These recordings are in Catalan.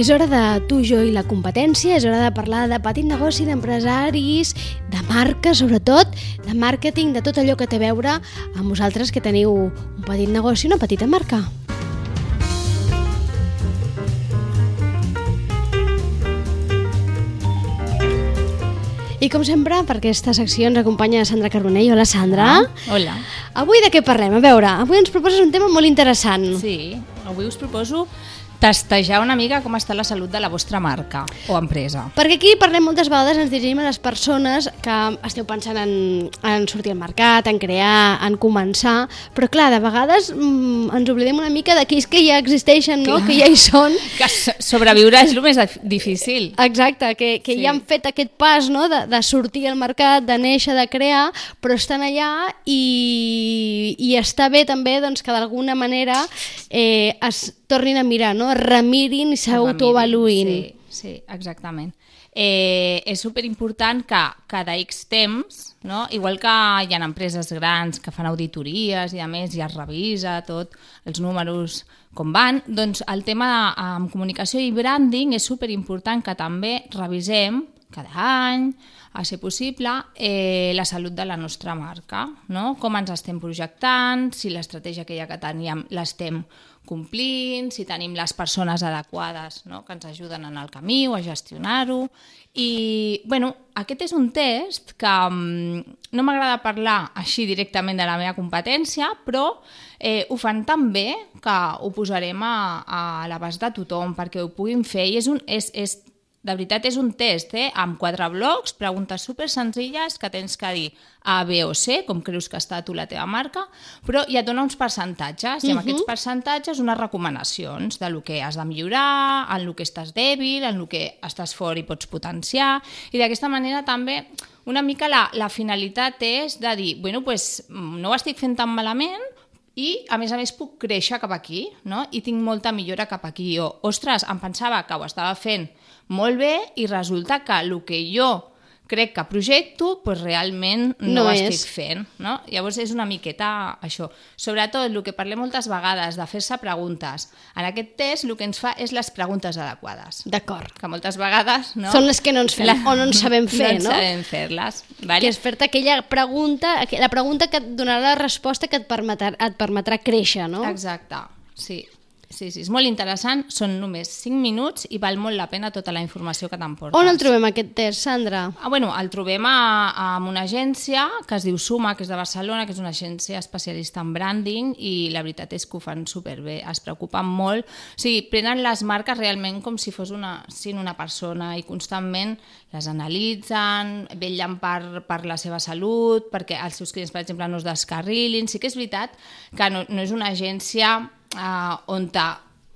És hora de tu, jo i la competència, és hora de parlar de petit negoci, d'empresaris, de marca, sobretot, de màrqueting, de tot allò que té a veure amb vosaltres que teniu un petit negoci, una petita marca. I com sempre, per aquesta secció ens acompanya Sandra Carbonell. Hola, Sandra. Hola. Avui de què parlem? A veure, avui ens proposes un tema molt interessant. Sí, avui us proposo testejar una mica com està la salut de la vostra marca o empresa. Perquè aquí parlem moltes vegades, ens dirigim a les persones que esteu pensant en, en sortir al mercat, en crear, en començar, però clar, de vegades mm, ens oblidem una mica d'aquells que ja existeixen, no? que ja hi són. Que sobreviure és el més difícil. Exacte, que, que sí. ja han fet aquest pas no? de, de sortir al mercat, de néixer, de crear, però estan allà i, i està bé també doncs, que d'alguna manera eh, es tornin a mirar, no? Remirin i s'autoavaluïn. Sí, sí, exactament. Eh, és superimportant que cada X temps, no? igual que hi ha empreses grans que fan auditories i a més ja es revisa tot, els números com van, doncs el tema de, amb comunicació i branding és superimportant que també revisem cada any, a ser possible, eh, la salut de la nostra marca, no? com ens estem projectant, si l'estratègia que ja que teníem l'estem complint, si tenim les persones adequades no? que ens ajuden en el camí o a gestionar-ho. I bueno, aquest és un test que um, no m'agrada parlar així directament de la meva competència, però eh, ho fan tan bé que ho posarem a, a l'abast de tothom perquè ho puguin fer i és, un, és, és de veritat és un test, eh? amb quatre blocs, preguntes super senzilles que tens que dir A, B o C, com creus que està tu la teva marca, però ja et dona uns percentatges, i amb uh -huh. aquests percentatges unes recomanacions de lo que has de millorar, en lo que estàs dèbil, en lo que estàs fort i pots potenciar, i d'aquesta manera també una mica la, la finalitat és de dir, bueno, pues, no ho estic fent tan malament, i, a més a més, puc créixer cap aquí, no? I tinc molta millora cap aquí. O, ostres, em pensava que ho estava fent molt bé i resulta que el que jo crec que projecto, pues realment no, no és. estic fent. No? Llavors és una miqueta això. Sobretot el que parlem moltes vegades de fer-se preguntes. En aquest test el que ens fa és les preguntes adequades. D'acord. Que moltes vegades... No? Són les que no ens fem la... o no ens sabem fer, no? No sabem fer-les. Vale? Que és fer-te aquella pregunta, la pregunta que et donarà la resposta que et permetrà, et permetrà créixer, no? Exacte, sí. Sí, sí, és molt interessant, són només 5 minuts i val molt la pena tota la informació que t'emportes. On el trobem aquest test, Sandra? Ah, bueno, el trobem a, a una agència que es diu Suma, que és de Barcelona, que és una agència especialista en branding i la veritat és que ho fan superbé, es preocupen molt, o sigui, prenen les marques realment com si fos una, sin una persona i constantment les analitzen, vetllen per, per la seva salut, perquè els seus clients, per exemple, no es descarrilin. Sí que és veritat que no, no és una agència uh, on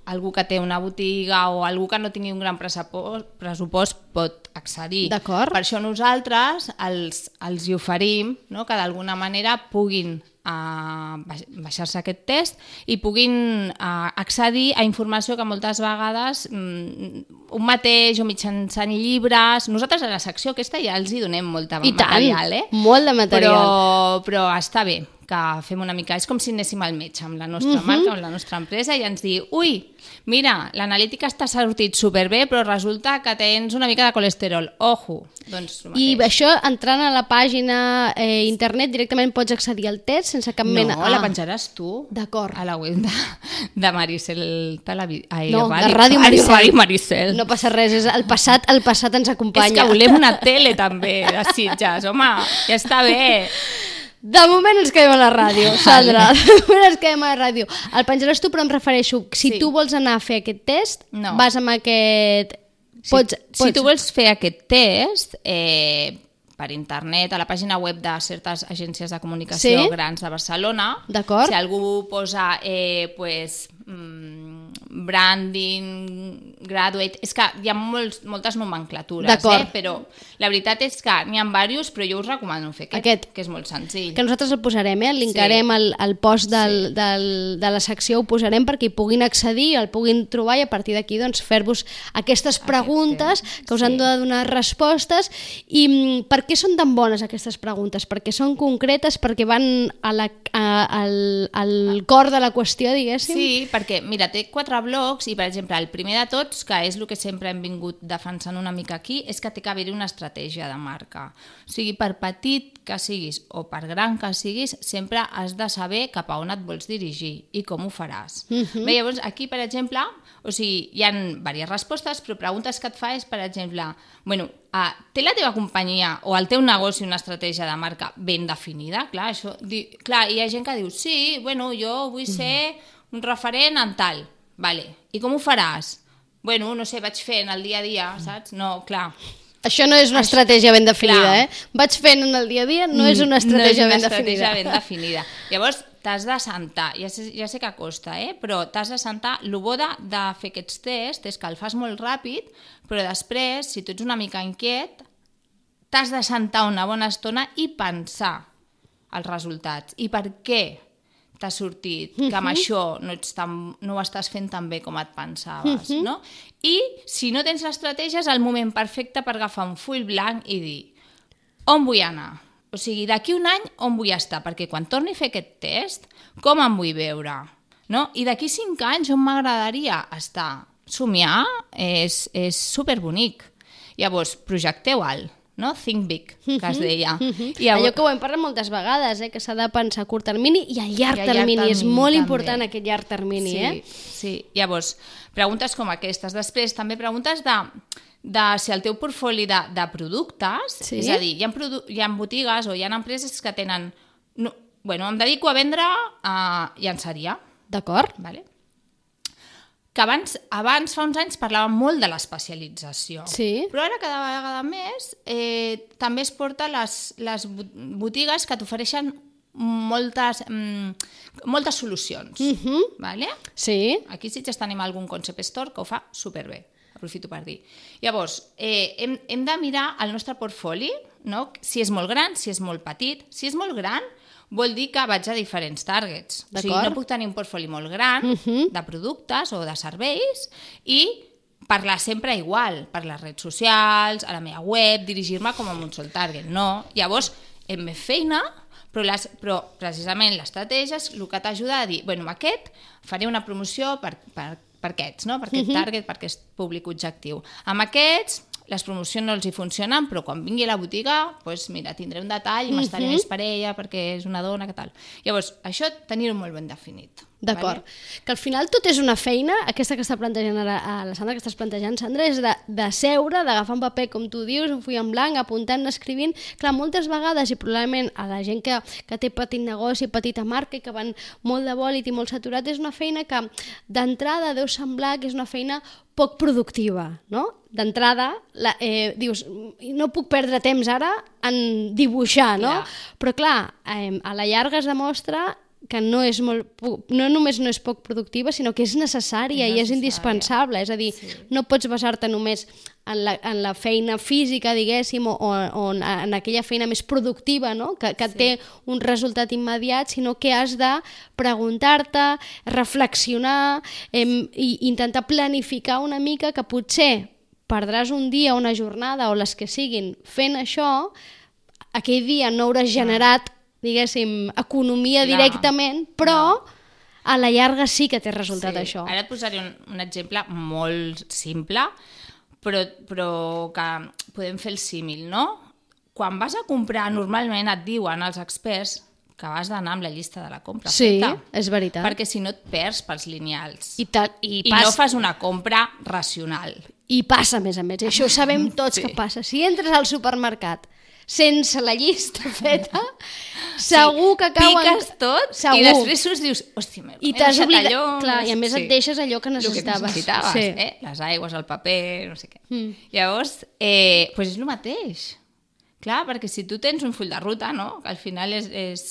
algú que té una botiga o algú que no tingui un gran pressupost, pressupost pot accedir. D'acord. Per això nosaltres els, els hi oferim no? que d'alguna manera puguin a baixar-se aquest test i puguin uh, accedir a informació que moltes vegades um, un mateix o mitjançant llibres... Nosaltres a la secció aquesta ja els hi donem molta I material, tant, eh? molt de material. Però, però està bé, que fem una mica... És com si anéssim al metge amb la nostra uh mhm. -huh. marca, amb la nostra empresa, i ens diu, ui, mira, l'analítica està sortit superbé, però resulta que tens una mica de colesterol. Ojo! Doncs I això, entrant a la pàgina eh, internet, directament pots accedir al test sense cap no, mena... No, ah. la penjaràs tu. D'acord. A la web de, de Maricel Televi... Ai, no, Ràdio, de Ràdio Maricel. Ràdio Maricel. No passa res, és el passat, el passat ens acompanya. És que volem una tele també, de Sitges, home, ja està bé. De moment ens quedem a la ràdio, Sandra. De moment ens quedem a la ràdio. El penjaràs tu, però em refereixo, si sí. tu vols anar a fer aquest test, no. vas amb aquest... Pots, si, pots... si tu vols fer aquest test, eh, per internet, a la pàgina web de certes agències de comunicació sí? grans de Barcelona, si algú posa eh, pues, mm, branding, graduate... És que hi ha molts, moltes nomenclatures, eh? però la veritat és que n'hi ha diversos, però jo us recomano fer aquest, aquest, que és molt senzill. Que nosaltres el posarem, eh? el linkarem sí. al, al post del, sí. del, de la secció, ho posarem perquè hi puguin accedir, el puguin trobar i a partir d'aquí doncs, fer-vos aquestes preguntes Aquest, que us sí. han de donar respostes. I mm, per què són tan bones aquestes preguntes? Perquè són concretes, perquè van a la, a, al, al cor de la qüestió, diguéssim? Sí, perquè, mira, té quatre blocs i, per exemple, el primer de tots, que és el que sempre hem vingut defensant una mica aquí, és que té que haver-hi una estratègia de marca. O sigui, per petit que siguis o per gran que siguis, sempre has de saber cap a on et vols dirigir i com ho faràs. Uh -huh. Bé, llavors, aquí, per exemple, o sigui, hi ha diverses respostes, però preguntes que et fa és, per exemple, bueno, uh, té la teva companyia o el teu negoci una estratègia de marca ben definida? Clar, això, di, clar, hi ha gent que diu, sí, bueno, jo vull ser un referent en tal. Vale. I com ho faràs? Bueno, no sé, vaig fent el dia a dia, saps? No, clar, això no és una estratègia ben definida, Clar. eh? Vaig fent en el dia a dia, no és una estratègia no és una ben estratègia definida. ben definida. Llavors, t'has de sentar, ja sé, ja sé que costa, eh? però t'has de sentar, el bo de, de fer aquests tests és que el fas molt ràpid, però després, si tu ets una mica inquiet, t'has de sentar una bona estona i pensar els resultats. I per què t'ha sortit que amb això no, ets tan, no ho estàs fent tan bé com et pensaves, no? I si no tens l'estratègia és el moment perfecte per agafar un full blanc i dir on vull anar? O sigui, d'aquí un any on vull estar? Perquè quan torni a fer aquest test, com em vull veure? No? I d'aquí cinc anys on m'agradaria estar? Somiar és, és superbonic. Llavors, projecteu alt, no? Think big, que es deia. I Allò que ho hem parlat moltes vegades, eh? que s'ha de pensar a curt termini i a llarg I a llarg termini. És termini, molt també. important aquest llarg termini, sí, eh? Sí, llavors, preguntes com aquestes. Després, també preguntes de, de si el teu portfoli de, de productes, Sí. és a dir, hi ha, produ hi ha botigues o hi ha empreses que tenen... No, bueno, em dedico a vendre uh, llançaria, D'acord? vale? Que abans, abans, fa uns anys, parlàvem molt de l'especialització. Sí. Però ara, cada vegada més, eh, també es porta les, les bo- botigues que t'ofereixen moltes, mm, moltes solucions. Mhm. vale? Sí. Aquí sí que tenim algun concept store que ho fa superbé, aprofito per dir. Llavors, eh, hem, hem de mirar el nostre portfoli, no? si és molt gran, si és molt petit. Si és molt gran, vol dir que vaig a diferents targets. O sigui, no puc tenir un portfoli molt gran Mhm. de productes o de serveis i parlar sempre igual, per les redes socials, a la meva web, dirigir-me com a un sol target. No. Llavors, hem més feina, però, les, però precisament l'estratègia és el que t'ajuda a dir, bueno, aquest faré una promoció per, per, per aquests, no? per aquest target, per aquest públic objectiu. Amb aquests les promocions no els hi funcionen, però quan vingui a la botiga, doncs mira, tindré un detall i m'estaré més per ella perquè és una dona, que tal. Llavors, això tenir-ho molt ben definit. D'acord. Vale? Que al final tot és una feina, aquesta que està plantejant ara a la Sandra, que estàs plantejant, Sandra, és de, de seure, d'agafar un paper, com tu dius, un full en blanc, apuntant, escrivint. Clar, moltes vegades, i probablement a la gent que, que té petit negoci, petita marca i que van molt de bòlit i molt saturat, és una feina que d'entrada deu semblar que és una feina poc productiva, no? D'entrada, eh, dius, no puc perdre temps ara en dibuixar, no? Clar. Però clar, eh, a la llarga es demostra que no, és molt, no només no és poc productiva, sinó que és necessària És i és necessària. indispensable. És a dir, sí. no pots basar-te només en la, en la feina física, diguéssim, o, o en, en aquella feina més productiva, no? que, que sí. té un resultat immediat, sinó que has de preguntar-te, reflexionar em, i intentar planificar una mica que potser perdràs un dia, una jornada o les que siguin fent això, aquell dia no hauràs generat, diguéssim, economia Clar. directament, però a la llarga sí que té resultat això. Ara et posaré un, un exemple molt simple, però, però que podem fer el símil, no? Quan vas a comprar, normalment et diuen els experts que has d'anar amb la llista de la compra Sí, feta. és veritat. Perquè si no et perds pels lineals. I, ta, i, I pas, no fas una compra racional. I passa, a més a més, i això ho sabem tots Sí. que passa. Si entres al supermercat sense la llista feta, segur que cauen... Piques tot segur. i després surts dius, hòstia, m'he deixat oblidat... allò... Clar, i a més et deixes allò que El necessitaves. que necessitaves, sí. eh? Les aigües, el paper, no sé què. Mm. Llavors, eh, pues és el mateix. Clar, perquè si tu tens un full de ruta, no? que al final és... és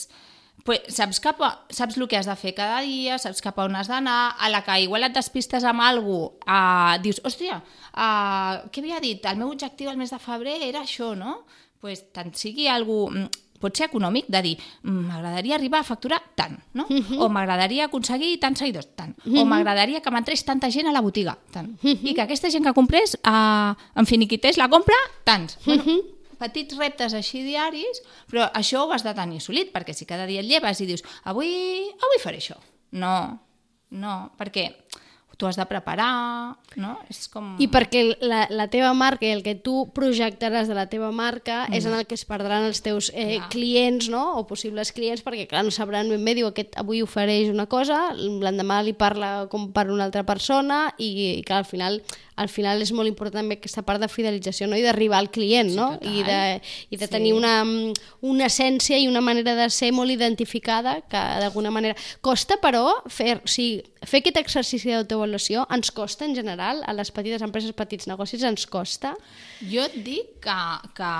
pues saps, cap a, saps el que has de fer cada dia, saps cap a on has d'anar, a la que igual et despistes amb alguna cosa, uh, dius, hòstia, uh, què havia dit? El meu objectiu al mes de febrer era això, no? Pues, tant sigui algú mm, pot ser econòmic, de dir "Mm, m'agradaria arribar a facturar tant, no? o m'agradaria aconseguir tants seguidors, tant, o m'agradaria que m'entrés tanta gent a la botiga, tant, i que aquesta gent que comprés uh, em finiquités la compra, tants. Bueno, petits reptes així diaris, però això ho has de tenir assolit, perquè si cada dia et lleves i dius avui, avui faré això. No, no, perquè tu has de preparar, no? És com... I perquè la, la teva marca i el que tu projectaràs de la teva marca mm. és en el que es perdran els teus eh, Clar. clients, no? O possibles clients, perquè clar, no sabran ben bé, diu, aquest avui ofereix una cosa, l'endemà li parla com per una altra persona i, i clar, al final al final és molt important també aquesta part de fidelització no? i d'arribar al client Sí, no? total. i de, i de Sí. tenir una, una essència i una manera de ser molt identificada que d'alguna manera costa però fer, o sigui, fer aquest exercici d'autoavaluació ens costa en general a les petites empreses, petits negocis ens costa Jo et dic que, que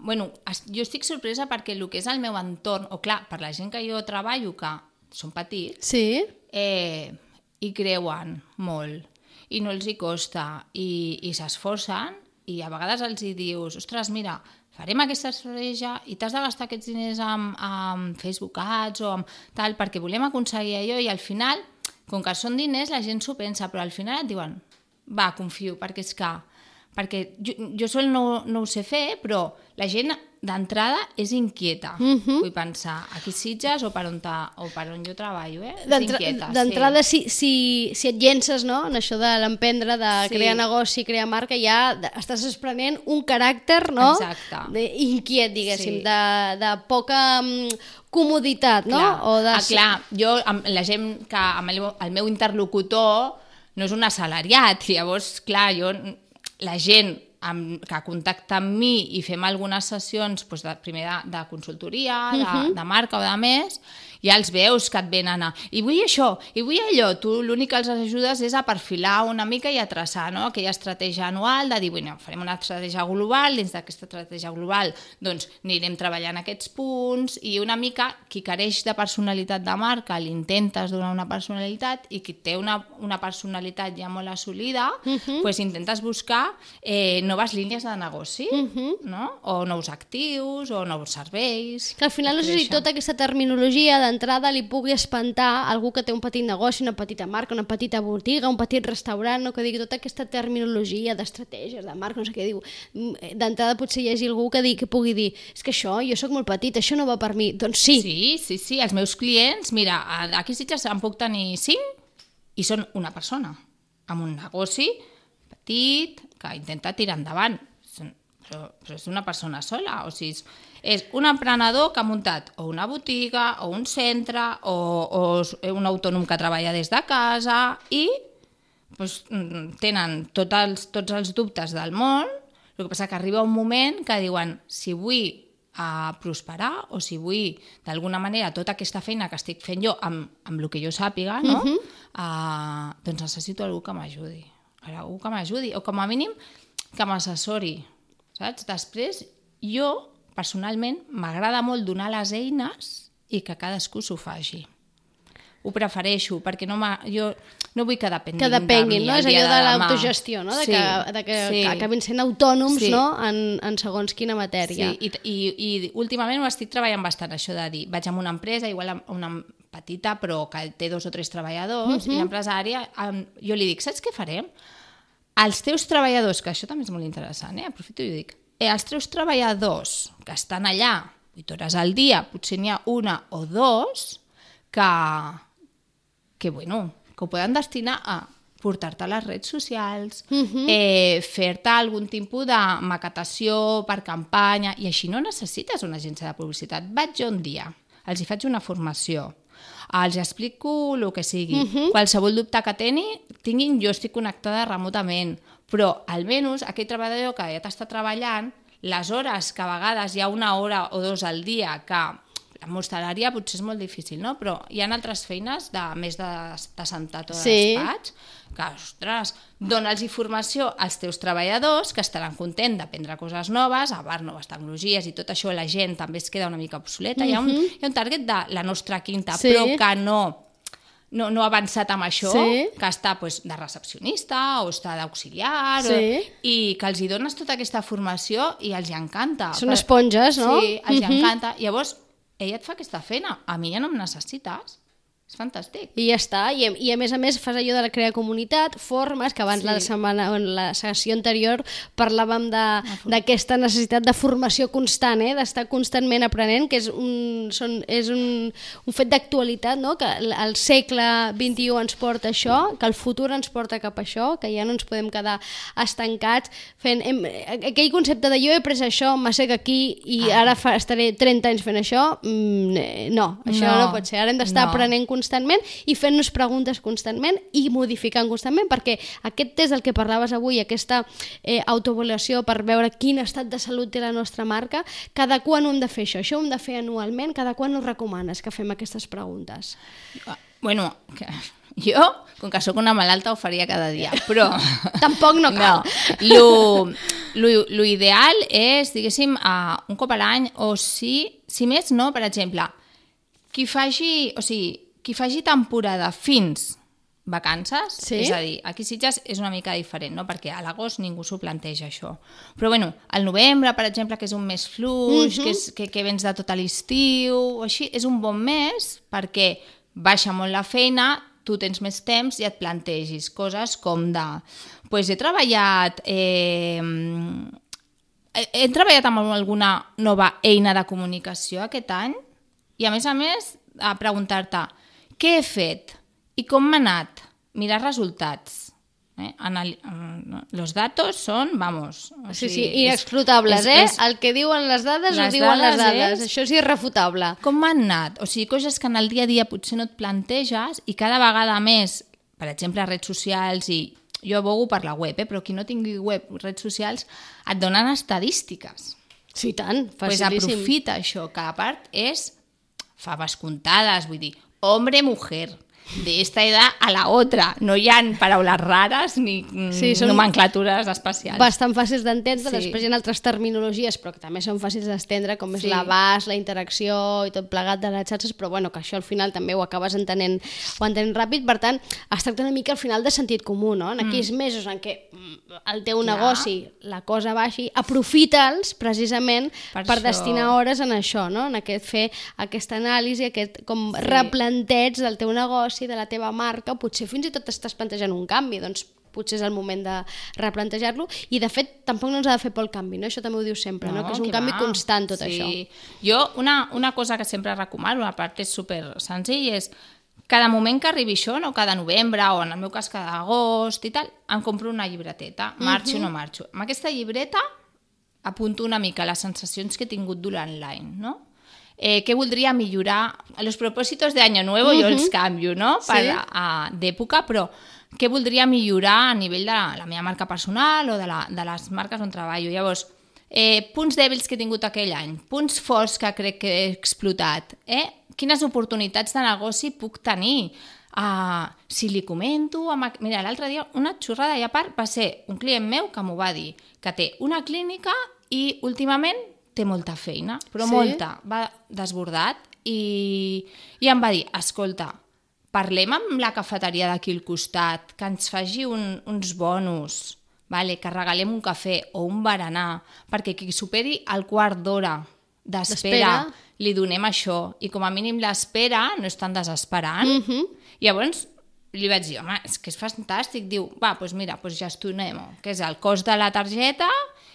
bueno, jo estic sorpresa perquè el que és el meu entorn, o clar, per la gent que jo treballo, que són petits, sí, eh, hi creuen molt i no els hi costa. I, i s'esforcen i a vegades els hi dius, ostres, mira, farem aquesta estratègia i t'has de gastar aquests diners amb, amb Facebook Ads o amb tal, perquè volem aconseguir allò i al final, com que són diners, la gent s'ho pensa, però al final et diuen, va, confio, perquè és que perquè jo, jo sol no, no ho sé fer, però la gent d'entrada és inquieta. Mhm. Vull pensar, aquí Sitges o per on, ta, o per on jo treballo, eh? És inquieta, d'entrada sí. si, si, si et llences no? en això de l'emprendre, de Sí. crear negoci, crear marca, ja estàs desprenent un caràcter no? Exacte. de, inquiet, diguéssim, Sí. de, de poca mm, comoditat, no? Clar. O de... Ah, clar, jo, amb la gent que amb el, el meu interlocutor no és un assalariat, llavors, clar, jo, la gent amb, que contacta amb mi i fem algunes sessions doncs, de, primer de, de consultoria, de, uh -huh. de marca o de més, ja els veus que et venen a... I vull això, i vull allò. Tu l'únic que els ajudes és a perfilar una mica i a traçar no? aquella estratègia anual de dir, bueno, farem una estratègia global, dins d'aquesta estratègia global doncs anirem treballant aquests punts i una mica qui careix de personalitat de marca l'intentes donar una personalitat i qui té una, una personalitat ja molt assolida, uh -huh. pues intentes buscar eh, noves línies de negoci, uh -huh. no? o nous actius, o nous serveis. Que al final no sé si Créixer. tota aquesta terminologia d'entrada li pugui espantar algú que té un petit negoci, una petita marca, una petita botiga, un petit restaurant, no? que digui tota aquesta terminologia d'estratègies, de marca, no sé què diu. Mm, D'entrada potser hi hagi algú que, digui, que pugui dir és que això, jo sóc molt petit, això no va per mi. Doncs sí, Sí, sí, sí, els meus clients, mira, aquí a Sitges en puc tenir cinc i són una persona, amb un negoci petit que intenta tirar endavant, però, però és una persona sola, o sigui, és un emprenedor que ha muntat o una botiga, o un centre, o, o és un autònom que treballa des de casa i doncs, tenen tots els, tots els dubtes del món, el que passa que arriba un moment que diuen si vull a prosperar o si vull d'alguna manera tota aquesta feina que estic fent jo amb, amb el que jo sàpiga, no? Uh -huh. uh, doncs necessito algú que m'ajudi. Algú que m'ajudi, o com a mínim que m'assessori, saps? Després, jo, personalment, m'agrada molt donar les eines i que cadascú s'ho faci. Ho prefereixo, perquè no jo no vull que depenguin que depenguin, de mi no? És allò de demà. l'autogestió, no? De Sí, que, de que, sí. acabin sent autònoms Sí. no? en, en segons quina matèria. Sí, i, i, i últimament ho estic treballant bastant, això de dir, vaig a una empresa, igual amb una petita, però que té dos o tres treballadors, uh -huh. i l'empresària, em, jo li dic, saps què farem? Els teus treballadors, que això també és molt interessant, eh? aprofito i ho dic, eh, els teus treballadors que estan allà 8 hores al dia, potser n'hi ha una o dos que, que, bueno, que ho poden destinar a portar-te a les redes socials, uh -huh. eh, fer-te algun tipus de maquetació per campanya, i així no necessites una agència de publicitat. Vaig jo un dia, els hi faig una formació, els explico el que sigui. Uh -huh. Qualsevol dubte que teni, tinguin, jo estic connectada remotament, però almenys aquell treballador que ja t'està treballant, les hores que a vegades hi ha una hora o dos al dia que amb hostaleria potser és molt difícil, no? Però hi ha altres feines de més de, de sentar tot Sí. sí. despatx que, ostres, dona'ls informació als teus treballadors que estaran contents d'aprendre coses noves, a part noves tecnologies i tot això la gent també es queda una mica obsoleta. Uh -huh. hi, ha un, hi ha un target de la nostra quinta, Sí. però que no no, no ha avançat amb això, Sí. que està pues, de recepcionista o està d'auxiliar, Sí. o, i que els hi dones tota aquesta formació i els hi encanta. Són Per- esponges, no? Sí, els hi Mhm. encanta. Llavors, ella et fa aquesta feina, a mi ja no em necessites. És fantàstic. I ja està. I, I a més a més fas allò de crear comunitat, formes, que abans Sí. la setmana en la sessió anterior parlàvem de- d'aquesta necessitat de formació constant, eh? d'estar constantment aprenent, que és un, són, és un, un fet d'actualitat, no? que el, segle XXI ens porta això, que el futur ens porta cap a això, que ja no ens podem quedar estancats fent... Hem, aquell concepte de jo he après això, m'assec aquí i Ah. ara fa, estaré 30 anys fent això, mm, no, això No, no pot ser. Ara hem d'estar no. aprenent constantment i fent-nos preguntes constantment i modificant constantment, perquè aquest test del que parlaves avui, aquesta eh, autoavaluació per veure quin estat de salut té la nostra marca, cada quan ho hem de fer això? Això ho hem de fer anualment? Cada quan ho recomanes que fem aquestes preguntes? Ah, Bueno, que jo, com que sóc una malalta, ho faria cada dia, però... Tampoc no cal. No, lo, lo, lo ideal és, diguéssim, uh, un cop a l'any, o si, si més no, per exemple, qui faci, o sigui, qui faci temporada fins vacances, Sí. és a dir, aquí Sitges és una mica diferent, no? perquè a l'agost ningú s'ho planteja això. Però bueno, al novembre, per exemple, que és un mes fluix, que, és, que, que vens de tot l'estiu, o així, és un bon mes perquè baixa molt la feina, tu tens més temps i et plantegis coses com de... Pues he treballat... Eh, he, he treballat amb alguna nova eina de comunicació aquest any i a més a més a preguntar-te què he fet i com m'ha anat, mirar resultats. Eh? Anal los datos són, vamos... O Sí, sigui, sí, és- inexclutables, és- eh? és- El que diuen les dades, ho Les diuen les dades dades. és- Això és irrefutable. com m'han anat? O sigui, coses que en el dia a dia potser no et planteges i cada vegada més, per exemple, redes socials i jo abogo per la web, eh? però qui no tingui web, redes socials, et donen estadístiques. Sí, tant, pues facilíssim. aprofita això, que a part és faves comptades, vull dir, hombre-mujer, de esta edad a la otra. No hi ha paraules rares ni Sí, sí, són nomenclatures especials. bastant fàcils d'entendre, Sí. després hi ha altres terminologies, però que també són fàcils d'estendre, com és Sí. l'abast, la interacció i tot plegat de les xarxes, però bueno, que això al final també ho acabes entenent, ho entenent ràpid, per tant, es tracta una mica al final de sentit comú, no? En aquells mesos en què mm, el teu Clar. negoci, la cosa baixi, aprofita'ls precisament per, Per per això. destinar hores en això, no? En aquest fer aquesta anàlisi, aquest com sí. replanteig del teu negoci, de la teva marca, potser fins i tot estàs plantejant un canvi, doncs potser és el moment de replantejar-lo i de fet tampoc no ens ha de fer por el canvi, no? això també ho diu sempre, no? que és un que canvi va. constant tot sí. això. Jo, una, una cosa que sempre recomano, a part és super senzill, és cada moment que arribi això, no cada novembre o en el meu cas cada agost i tal, em compro una llibreteta, marxo o no marxo. Amb aquesta llibreta apunto una mica les sensacions que he tingut durant l'any, no? Eh, què voldria millorar? A los propósitos de año nuevo jo els canvio, no? Per, Sí. d'època, però què voldria millorar a nivell de la, la meva marca personal o de, la, de les marques on treballo? Llavors, eh, punts dèbils que he tingut aquell any, punts forts que crec que he explotat, eh? quines oportunitats de negoci puc tenir? Uh, si li comento... Amb... Mira, l'altre dia una xorrada i a part va ser un client meu que m'ho va dir, que té una clínica i últimament té molta feina, però Sí? molta, va desbordat i, i em va dir, escolta, parlem amb la cafeteria d'aquí al costat, que ens faci un, uns bonus, vale? que regalem un cafè o un berenar, perquè qui superi el quart d'hora d'espera li donem això, i com a mínim l'espera no és tan desesperant. Mm -hmm. Llavors li vaig dir, home, és que és fantàstic. Diu, va, doncs mira, doncs gestionem-ho, que és el cost de la targeta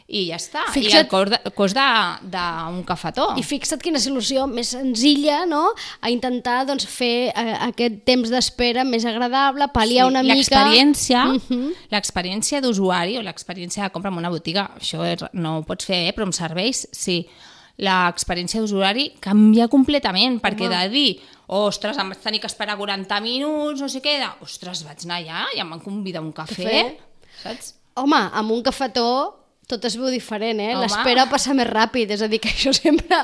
i ja està. I Fixa't- el cost de- cost de- d'un cafetó. I fixa't quina solució més senzilla no? a intentar doncs, fer eh, aquest temps d'espera més agradable, pal·liar una mica... L'experiència Mhm. l'experiència d'usuari o l'experiència de compra en una botiga, això és, no ho pots fer, eh? però amb serveis sí. L'experiència d'usuari canvia completament, perquè de dir, ostres, em vaig tenir que esperar 40 minuts, no sé què, de, ostres, vaig anar allà i em van convidar un cafè, Cafè. saps? Home, amb un cafetó tot es veu diferent, eh? L'espera passa més ràpid, és a dir, que això sempre,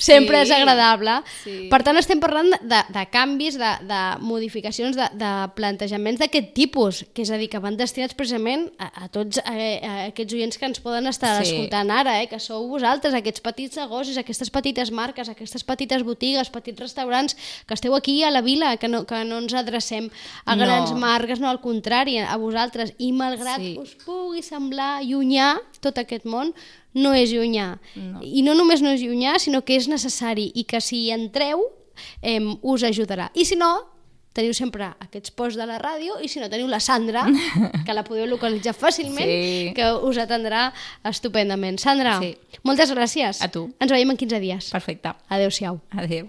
sempre Sí, és agradable. sí. Per tant, estem parlant de, de, canvis, de, de modificacions, de, de plantejaments d'aquest tipus, que és a dir, que van destinats precisament a, a tots a, a aquests oients que ens poden estar Sí. escoltant ara, eh? que sou vosaltres, aquests petits negocis, aquestes petites marques, aquestes petites botigues, petits restaurants, que esteu aquí a la vila, que no, que no ens adrecem a No. grans marques, no, al contrari, a vosaltres. I malgrat Sí. us pugui semblar llunyà tot aquest món, no és llunyà. No. I no només no és llunyà, sinó que és necessari i que si hi entreu eh, us ajudarà. I si no, teniu sempre aquests posts de la ràdio i si no teniu la Sandra, que la podeu localitzar fàcilment, Sí. que us atendrà estupendament. Sandra, Sí. moltes gràcies. A tu. Ens veiem en 15 dies. Perfecte. Adéu-siau. Adéu.